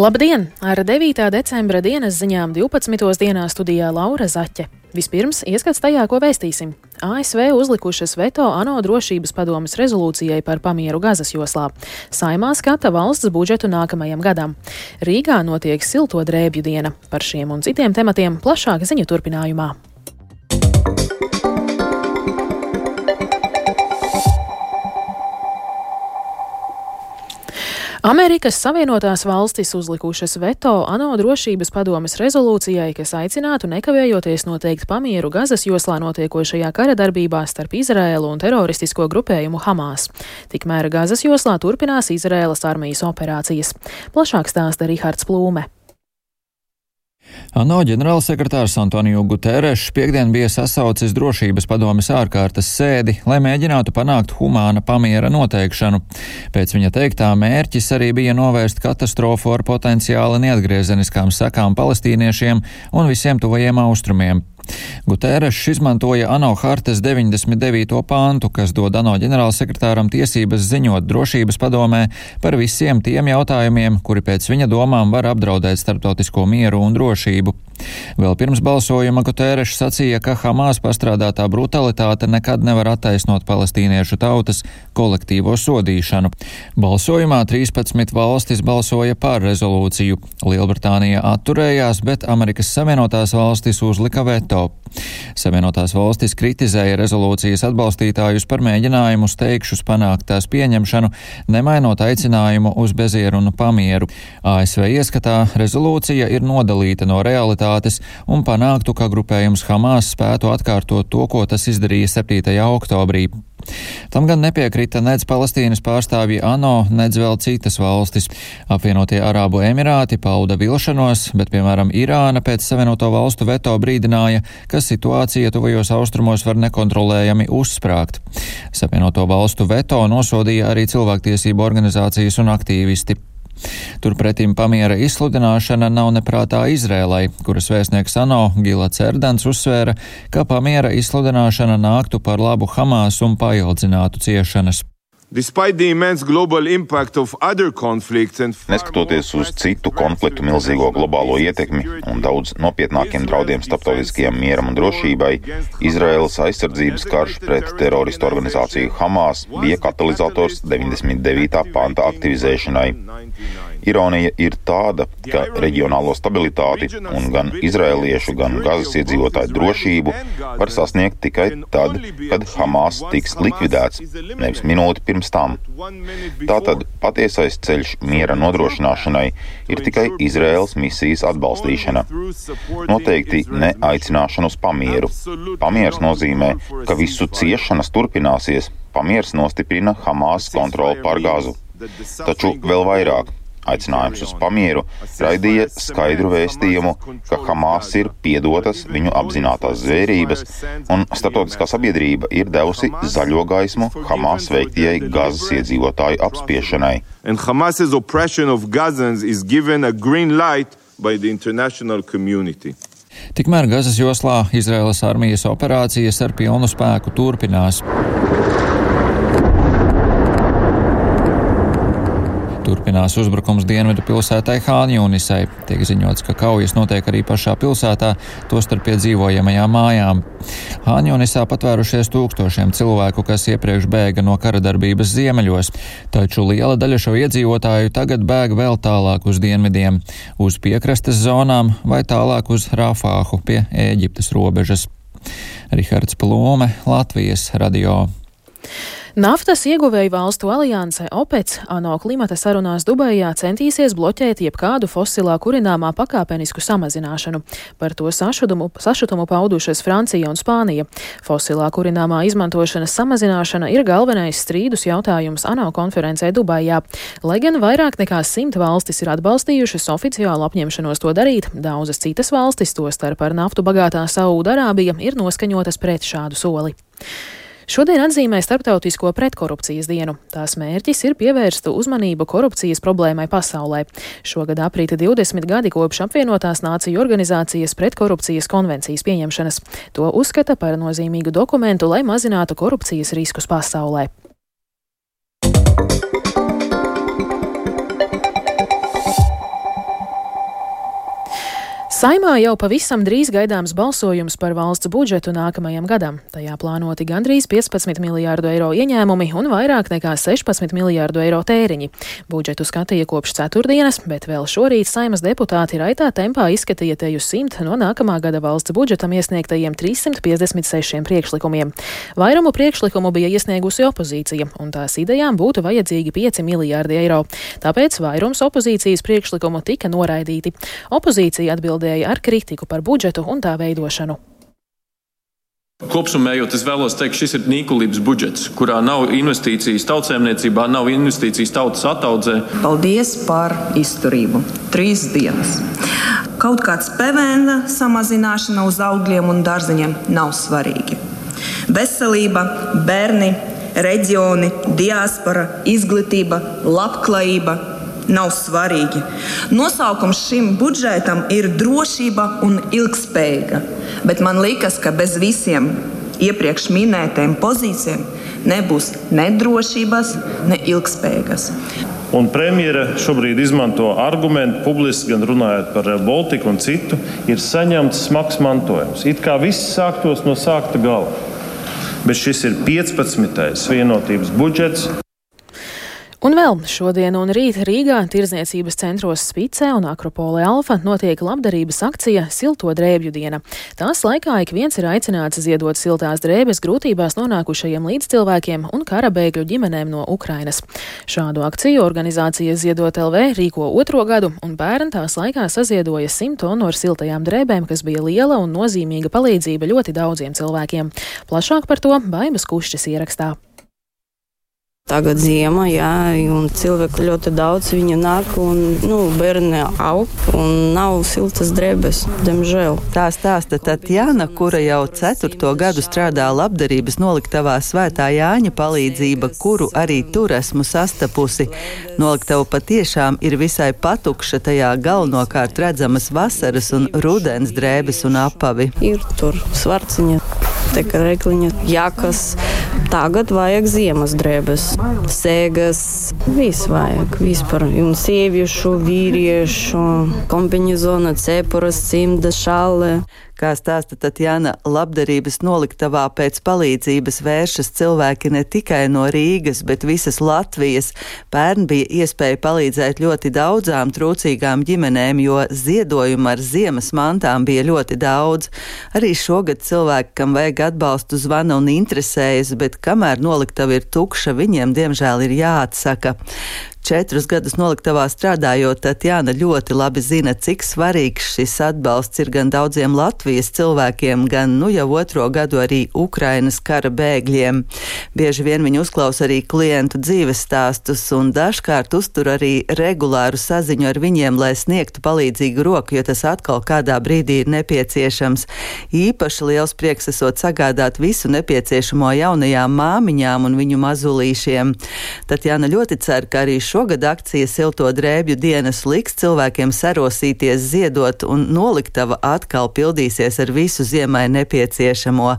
Labdien! Ar 9. decembra dienas ziņām 12. dienā studijā Laura Zaķe. Vispirms ieskats tajā, ko vēstīsim. ASV uzlikušas veto ANO drošības padomas rezolūcijai par pamieru Gazas joslā. Saimā skata valsts budžetu nākamajam gadam. Rīgā notiek silto drēbju diena. Par šiem un citiem tematiem plašāk ziņu turpinājumā. Amerikas Savienotās valstis uzlikušas veto ANO drošības padomes rezolūcijai, kas aicinātu nekavējoties noteikt pamieru Gazas joslā notiekošajā kara darbībā starp Izraēlu un teroristisko grupējumu Hamas. Tikmēr Gazas joslā turpinās Izraēlas armijas operācijas. Plašāk stāsta Rihards Plūme. ANO ģenerālsekretārs Antoniju Guterres piekdien bija sasaucis drošības padomes ārkārtas sēdi, lai mēģinātu panākt humāna pamiera noteikšanu. Pēc viņa teiktā mērķis arī bija novērst katastrofu ar potenciāli neatgriezeniskām sekām palestīniešiem un visiem tuvajiem austrumiem. Gutērešs izmantoja ANO hartas 99. pāntu, kas dod ANO ģenerālsekretāram tiesības ziņot drošības padomē par visiem tiem jautājumiem, kuri pēc viņa domām var apdraudēt starptautisko mieru un drošību. Vēl pirms balsojuma Gutērešs sacīja, ka Hamas pastrādātā brutalitāte nekad nevar attaisnot palestīniešu tautas kolektīvo sodīšanu. Balsojumā 13 valstis balsoja par rezolūciju. Lielbritānija atturējās, bet Amerikas Savienotās valstis uzlika veto. Savienotās valstis kritizēja rezolūcijas atbalstītājus par mēģinājumu steigšus panākt tās pieņemšanu, nemainot aicinājumu uz bezierunu pamieru. ASV ieskatā rezolūcija ir nodalīta no realitātes un panāktu, ka grupējums Hamas spētu atkārtot to, ko tas izdarīja 7. oktobrī. Tam gan nepiekrita nec Palestīnas pārstāvji ANO, nec vēl citas valstis. Apvienotie Arābu Emirāti pauda vilšanos, bet, piemēram, Irāna pēc Savienoto valstu veto brīdināja, ka situācija tuvajos austrumos var nekontrolējami uzsprāgt. Savienoto valstu veto nosodīja arī cilvēktiesību organizācijas un aktīvisti. Turpretim pamiera izsludināšana nav neprātā Izrēlai, kuras vēstnieks ANO Gila Cerdans uzsvēra, ka pamiera izsludināšana nāktu par labu Hamas un paildzinātu ciešanas. Neskatoties uz citu konfliktu milzīgo globālo ietekmi un daudz nopietnākiem draudiem starptautiskajam mieram un drošībai, Izraēlas aizsardzības karš pret teroristu organizāciju Hamas bija katalizators 99. panta aktivizēšanai. Ironija ir tāda, ka reģionālo stabilitāti un gan izrēliešu, gan gazas iedzīvotāju drošību var sasniegt tikai tad, kad Hamas tiks likvidēts, nevis minūti pirms tam. Tātad patiesais ceļš miera nodrošināšanai ir tikai Izraēlas misijas atbalstīšana. Noteikti ne aicināšana uz pamieru. Pamiers nozīmē, ka visu ciešanas turpināsies. Pamiers nostiprina Hamas kontroli pār gāzu. Taču vēl vairāk Aicinājums uz pamieru raidīja skaidru vēstījumu, ka Hamas ir piedotas viņu apzinātās zvērības, un starptautiskā sabiedrība ir devusi zaļo gaismu Hamas veiktajai Gazas iedzīvotāju apspiešanai. Tikmēr Gazas joslā Izraēlas armijas operācijas ar pilnu spēku turpinās. Turpinās uzbrukums dienvidu pilsētai Hāņūnisai. Tiek ziņots, ka kaujas notiek arī pašā pilsētā, tostarp pie dzīvojamajām mājām. Hāņūnisā patvērušies tūkstošiem cilvēku, kas iepriekš bēga no kara darbības ziemeļos, taču liela daļa šo iedzīvotāju tagad bēg vēl tālāk uz dienvidiem, uz piekrastes zonām vai tālāk uz Rafāhu pie Ēģiptes robežas. Rihards Plome, Latvijas radio. Naftas ieguvēju valstu alianse OPEC ANO klimata sarunās Dubajā centīsies bloķēt jebkādu fosilā kurināmā pakāpenisku samazināšanu. Par to sašutumu, sašutumu paudušas Francija un Spānija. Fosilā kurināmā izmantošanas samazināšana ir galvenais strīdus jautājums ANO konferencē Dubajā. Lai gan vairāk nekā simt valstis ir atbalstījušas oficiālu apņemšanos to darīt, daudzas citas valstis, tostarp ar naftu bagātā Saūda-Arābija, ir noskaņotas pret šādu soli. Šodien atzīmē Starptautisko pretkorupcijas dienu. Tās mērķis ir pievērst uzmanību korupcijas problēmai pasaulē. Šogad aprīta 20 gadi kopš apvienotās nāciju organizācijas pretkorupcijas konvencijas pieņemšanas. To uzskata par nozīmīgu dokumentu, lai mazinātu korupcijas riskus pasaulē. Saimā jau pavisam drīz gaidāms balsojums par valsts budžetu nākamajam gadam. Tajā plānoti gandrīz 15 miljārdu eiro ieņēmumi un vairāk nekā 16 miljārdu eiro tēriņi. Budžetu skatīja kopš ceturtdienas, bet vēl šorīt saimas deputāti raitā tempā izskatīja teju simt no nākamā gada valsts budžetam iesniegtajiem 356 priekšlikumiem. Vairumu priekšlikumu bija iesniegusi opozīcija, un tās idejām būtu vajadzīgi 5 miljārdi eiro. Tāpēc vairums opozīcijas priekšlikumu tika noraidīti. Opozīcija atbild atbildēja ar kritiku par budžetu un tā veidošanu. Kopsumējot, es vēlos teikt, šis ir nīkulības budžets, kurā nav investīcijas tautsēmniecībā, nav investīcijas tautas attaudzē. Paldies par izturību. Trīs dienas. Kaut kāds PVN samazināšana uz augļiem un dārzeņiem nav svarīgi. Veselība, bērni, reģioni, diaspora, izglītība, labklājība, nav svarīgi. Nosaukums šim budžetam ir drošība un ilgspējīga, bet man liekas, ka bez visiem iepriekš minētajiem pozīcijiem nebūs ne drošības, ne ilgspējīgas. Un premjera šobrīd izmanto argumentu, publiski gan runājot par Baltiku un citu, ir saņemts smags mantojums. It kā viss sāktos no sākta gala. Bet šis ir 15. vienotības budžets. Un vēl šodien un rīt Rīgā tirzniecības centros Spicē un Akropolē Alfa notiek labdarības akcija Silto drēbju diena. Tās laikā ik viens ir aicināts ziedot siltās drēbes grūtībās nonākušajiem līdzcilvēkiem un karabēgļu ģimenēm no Ukrainas. Šādu akciju organizācija Ziedot LV rīko otro gadu, un bērni tās laikā saziedoja simt tonu ar siltajām drēbēm, kas bija liela un nozīmīga palīdzība ļoti daudziem cilvēkiem. Plašāk par to Baimas Kušķis ierakstā. Tagad ziema, jā, un cilvēku ļoti daudz viņa nāk, un nu, bērni aug, un nav siltas drēbes, diemžēl. Tā stāsta Tatjana, kura jau ceturto gadu strādā labdarības noliktavā Svētā Jāņa palīdzība, kuru arī tur esmu sastapusi. Noliktava patiešām ir visai patukša, tajā galvenokārt redzamas vasaras un rudens drēbes un apavi. Ir tur svarciņa, te krekliņa, jakas. Tagad vajag ziemas drēbes, sēgas, viss vajag. Vispār. Un sieviešu, vīriešu, kombinizona, cepures, cimda, šāle. Kā stāsta Tatjana, labdarības noliktavā pēc palīdzības vēršas cilvēki ne tikai no Rīgas, bet visas Latvijas. Pērn bija iespēja palīdzēt ļoti daudzām trūcīgām ģimenēm, jo ziedojumu ar ziemas mantām bija ļoti daudz. Arī šogad cilvēki, kam vajag atbalstu, zvana un interesējas, bet kamēr noliktava ir tukša, viņiem diemžēl ir jāatsaka. Četrus gadus noliktavā strādājot, Tatjana ļoti labi zina, cik svarīgs šis atbalsts ir gan daudziem Latvijas cilvēkiem, gan nu jau otro gadu arī Ukrainas kara bēgļiem. Bieži vien viņi uzklausa arī klientu dzīves stāstus un dažkārt uztur arī regulāru saziņu ar viņiem, lai sniegtu palīdzīgu roku, jo tas atkal kādā brīdī ir nepieciešams. Īpaši liels prieks esot sagādāt visu nepieciešamo jaunajām māmiņām un viņu mazulīšiem. Tatjana ļoti cer, ka arī šogad akcija Silto drēbju dienas liks cilvēkiem sarosīties, ziedot, un noliktava atkal pildīsies ar visu ziemai nepieciešamo.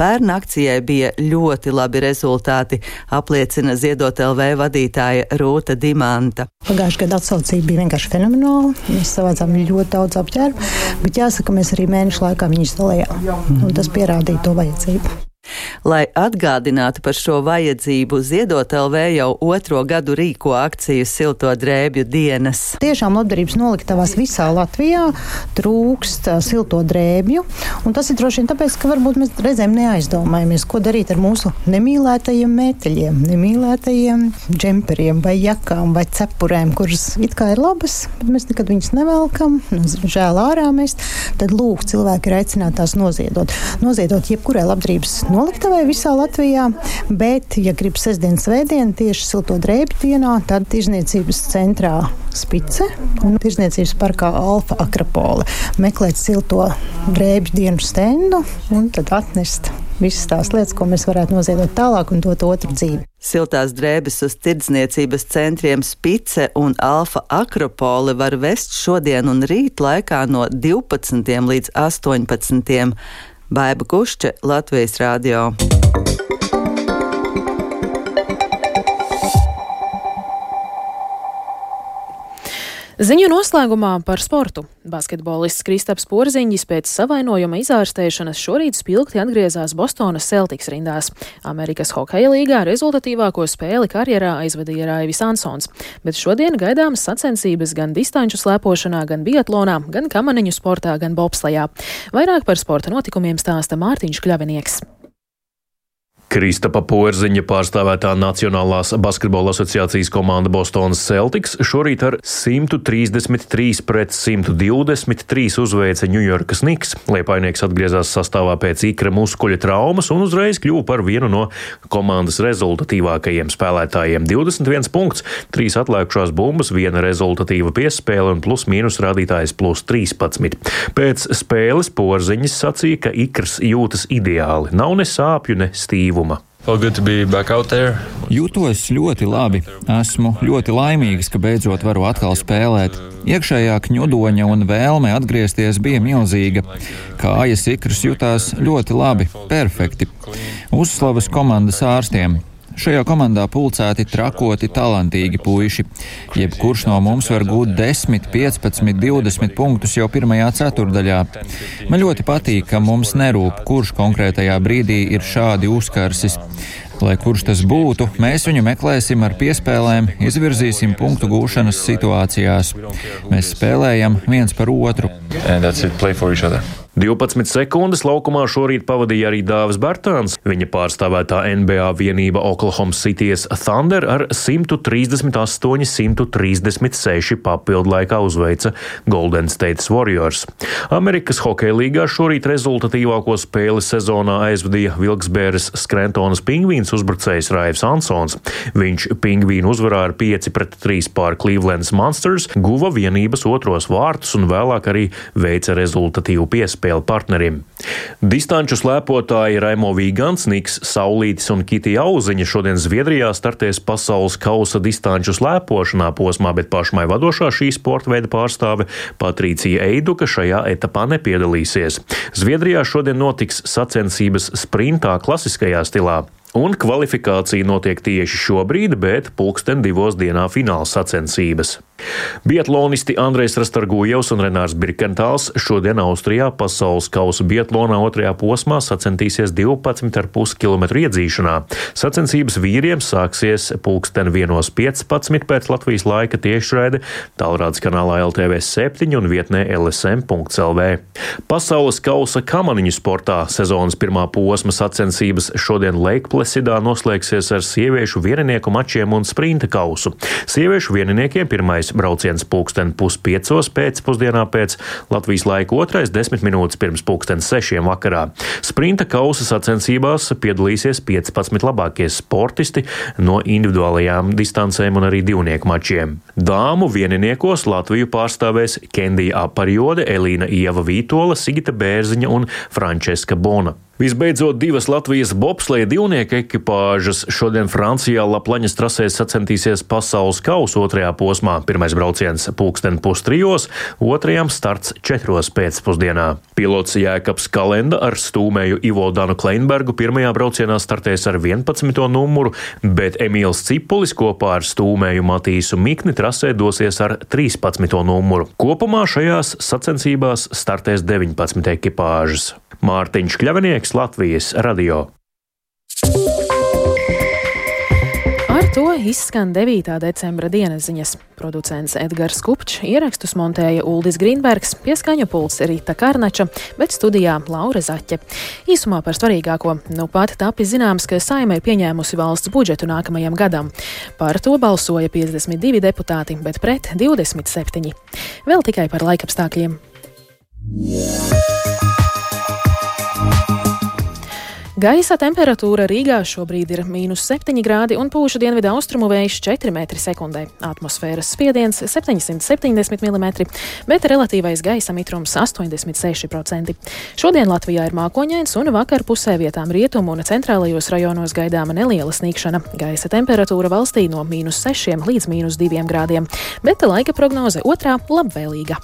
Pērn akcijai bija ļoti labi rezultāti, apliecina Ziedot LV vadītāja Rūta Dimanta. Pagājušajā gadā atsaucība bija vienkārši fenomenāla. Mēs savācām ļoti daudz apģērbu, bet jāsaka, mēs arī mēnešu laikā viņus dalījām. Tas pierādīja to vajadzību. Lai atgādinātu par šo vajadzību, Ziedot LV jau otro gadu rīko akciju Silto drēbju dienas. Tiešām labdarības noliktavās visā Latvijā trūkst silto drēbju, un tas ir droši vien tāpēc, ka varbūt mēs reizēm neaizdomājamies, ko darīt ar mūsu nemīlētajiem mēteļiem, nemīlētajiem džemperiem vai jakām vai cepurēm, kuras it kā ir labas, bet mēs nekad viņus nevelkam, žēl ārā mest. Tad lūk, cilvēki ir aicināti tās noziedot. Noziedot jebkurai labdarības noliktavai visā Latvijā, bet, ja grib sestdienas svētdienu tieši silto drēbju dienā, tad tirzniecības centrā Spice un tirzniecības parkā Alfa Akropole meklēt silto drēbju dienu stendu un tad atnest visas tās lietas, ko mēs varētu noziedot tālāk un dot otru dzīvi. Siltās drēbes uz tirdzniecības centriem Spice un Alfa Akropole var vest šodien un rīt laikā no 12. līdz 18. Baiba Kušče, Latvijas Rādio. Ziņu noslēgumā par sportu. Basketbolists Kristaps Porziņģis pēc savainojuma izārstēšanas šorīt spilgti atgriezās Bostonas Celtics rindās. Amerikas hokeja līgā rezultatīvāko spēli karjerā aizvadīja Raivis Ansons, bet šodien gaidāmas sacensības gan distanču slēpošanā, gan biatlonā, gan kamaniņu sportā, gan bobslajā. Vairāk par sporta notikumiem stāsta Mārtiņš Kļavinieks. Kristapa Porziņa pārstāvētā Nacionālās basketbola asociācijas komanda Bostonas Celtics šorīt ar 133 pret 123 uzveica Ņujorkas Niks. Liepainieks atgriezās sastāvā pēc ikra muskuļa traumas un uzreiz kļuva par vienu no komandas rezultatīvākajiem spēlētājiem. 21 punkts, 3 atlikušās bumbas, viena rezultatīva piespēle un plus mīnus rādītājs plus 13. Pēc spēles Porziņas sacīja, ka ikrs jūtas ideāli, nav ne sāpju, ne stīvu ieguvuma. Jūtos ļoti labi. Esmu ļoti laimīgs, ka beidzot varu atkal spēlēt. Iekšējā kņudoņa un vēlme atgriezties bija milzīga. Kājas ikras jutās ļoti labi, perfekti. Uzslavas komandas ārstiem. Šajā komandā pulcēti trakoti, talantīgi puiši. Jebkurš no mums var gūt 10, 15, 20 punktus jau pirmajā ceturdaļā. Man ļoti patīk, ka mums nerūp, kurš konkrētajā brīdī ir šādi uzkarsis. Lai kurš tas būtu, mēs viņu meklēsim ar piespēlēm, izvirzīsim punktu gūšanas situācijās. Mēs spēlējam viens par otru. 12 sekundes laukumā šorīt pavadīja arī Dāvis Bērtāns. Viņa pārstāvētā NBA vienība Oklahoma City's Thunder ar 138-136 papildu laikā uzveica Golden State Warriors. Amerikas hokeja līgā šorīt rezultatīvāko spēli sezonā aizvadīja Vilksbēres Skrentonas pingvīns uzbrucējs Raivs Ansons. Viņš pingvīnu uzvarā ar 5 pret 3 pār Clevelands Monsters, guva vienības otros vārtus un vēlāk arī veica rezultatīvu piespēli piespēli partnerim. Distanču slēpotāji Raimo Vīgants, Niks Saulītis un Kitija Auziņa šodien Zviedrijā startēs pasaules kausa distanču slēpošanā posmā, bet pašmai vadošā šī sporta veida pārstāve Patricija Eiduka šajā etapā nepiedalīsies. Zviedrijā šodien notiks sacensības sprintā klasiskajā stilā. Un kvalifikācija notiek tieši šobrīd, bet pulksten divos dienā fināla sacensības. Biatlonisti Andrejs Rastargujevs un Renārs Birkentāls šodien Austrijā pasaules kausa biatlonā otrajā posmā sacensties 12,5 km iedzīšanā. Sacensības vīriem sāksies pulksten 1.15 pēc Latvijas laika tiešraide tālrādes kanālā LTV 7 un vietnē lsm.lv. Pasaules kausa kamaniņu sportā sezonas pirmā posma sacensības šodien Leikplē Plesidā noslēgsies ar sieviešu vieninieku mačiem un sprinta kausu. Sieviešu vieniniekiem pirmais brauciens pulksten puspiecos pēcpusdienā pēc Latvijas laika otrais desmit minūtes pirms pulksten sešiem vakarā. Sprinta kausa sacensībās piedalīsies 15 labākie sportisti no individuālajām distancēm un arī divnieku mačiem. Dāmu vieniniekos Latviju pārstāvēs Kendija Aparjode, Elīna Ieva Vītola, Sigita Bērziņa un Frančeska Bona. Visbeidzot, divas Latvijas bobsleja divnieku ekipāžas šodien Francijā Laplaņas trasēs sacensties pasaules kausa otrajā posmā. Pirmais brauciens pulksten pustrijos, otrajam starts četros pēcpusdienā. Pilots Jēkabs Kalenda ar stūmēju Ivo Danu Kleinbergu pirmajā braucienā startēs ar 11. numuru, bet Emīls Cipulis kopā ar stūmēju Matīsu Mikni trasē dosies ar 13. numuru. Kopumā šajās sacensībās startēs 19 ekipāžas. Mārtiņš Kļavinieks, Latvijas radio. Ar to izskan 9. decembra dienas ziņas. Producents Edgars Kupčs, ierakstus montēja Uldis Grīnbergs, pieskaņa pults Rīta Karnača, bet studijā Laura Zaķe. Īsumā par svarīgāko. Nu pat tapis zināms, ka saima ir pieņēmusi valsts budžetu nākamajam gadam. Par to balsoja 52 deputāti, bet pret 27. Vēl tikai par laikapstākļiem. Yeah. Gaisa temperatūra Rīgā šobrīd ir mīnus 7 grādi un pūša dienvidu austrumu vējš 4 m2. Atmosfēras spiediens 770 mm, bet relatīvais gaisa mitrums 86%. Šodien Latvijā ir mākoņains un vakar pusē vietām rietumu un centrālajos rajonos gaidāma neliela sniegšana. Gaisa temperatūra valstī no mīnus 6 līdz mīnus 2 grādiem, bet laika prognoze otrā labvēlīga.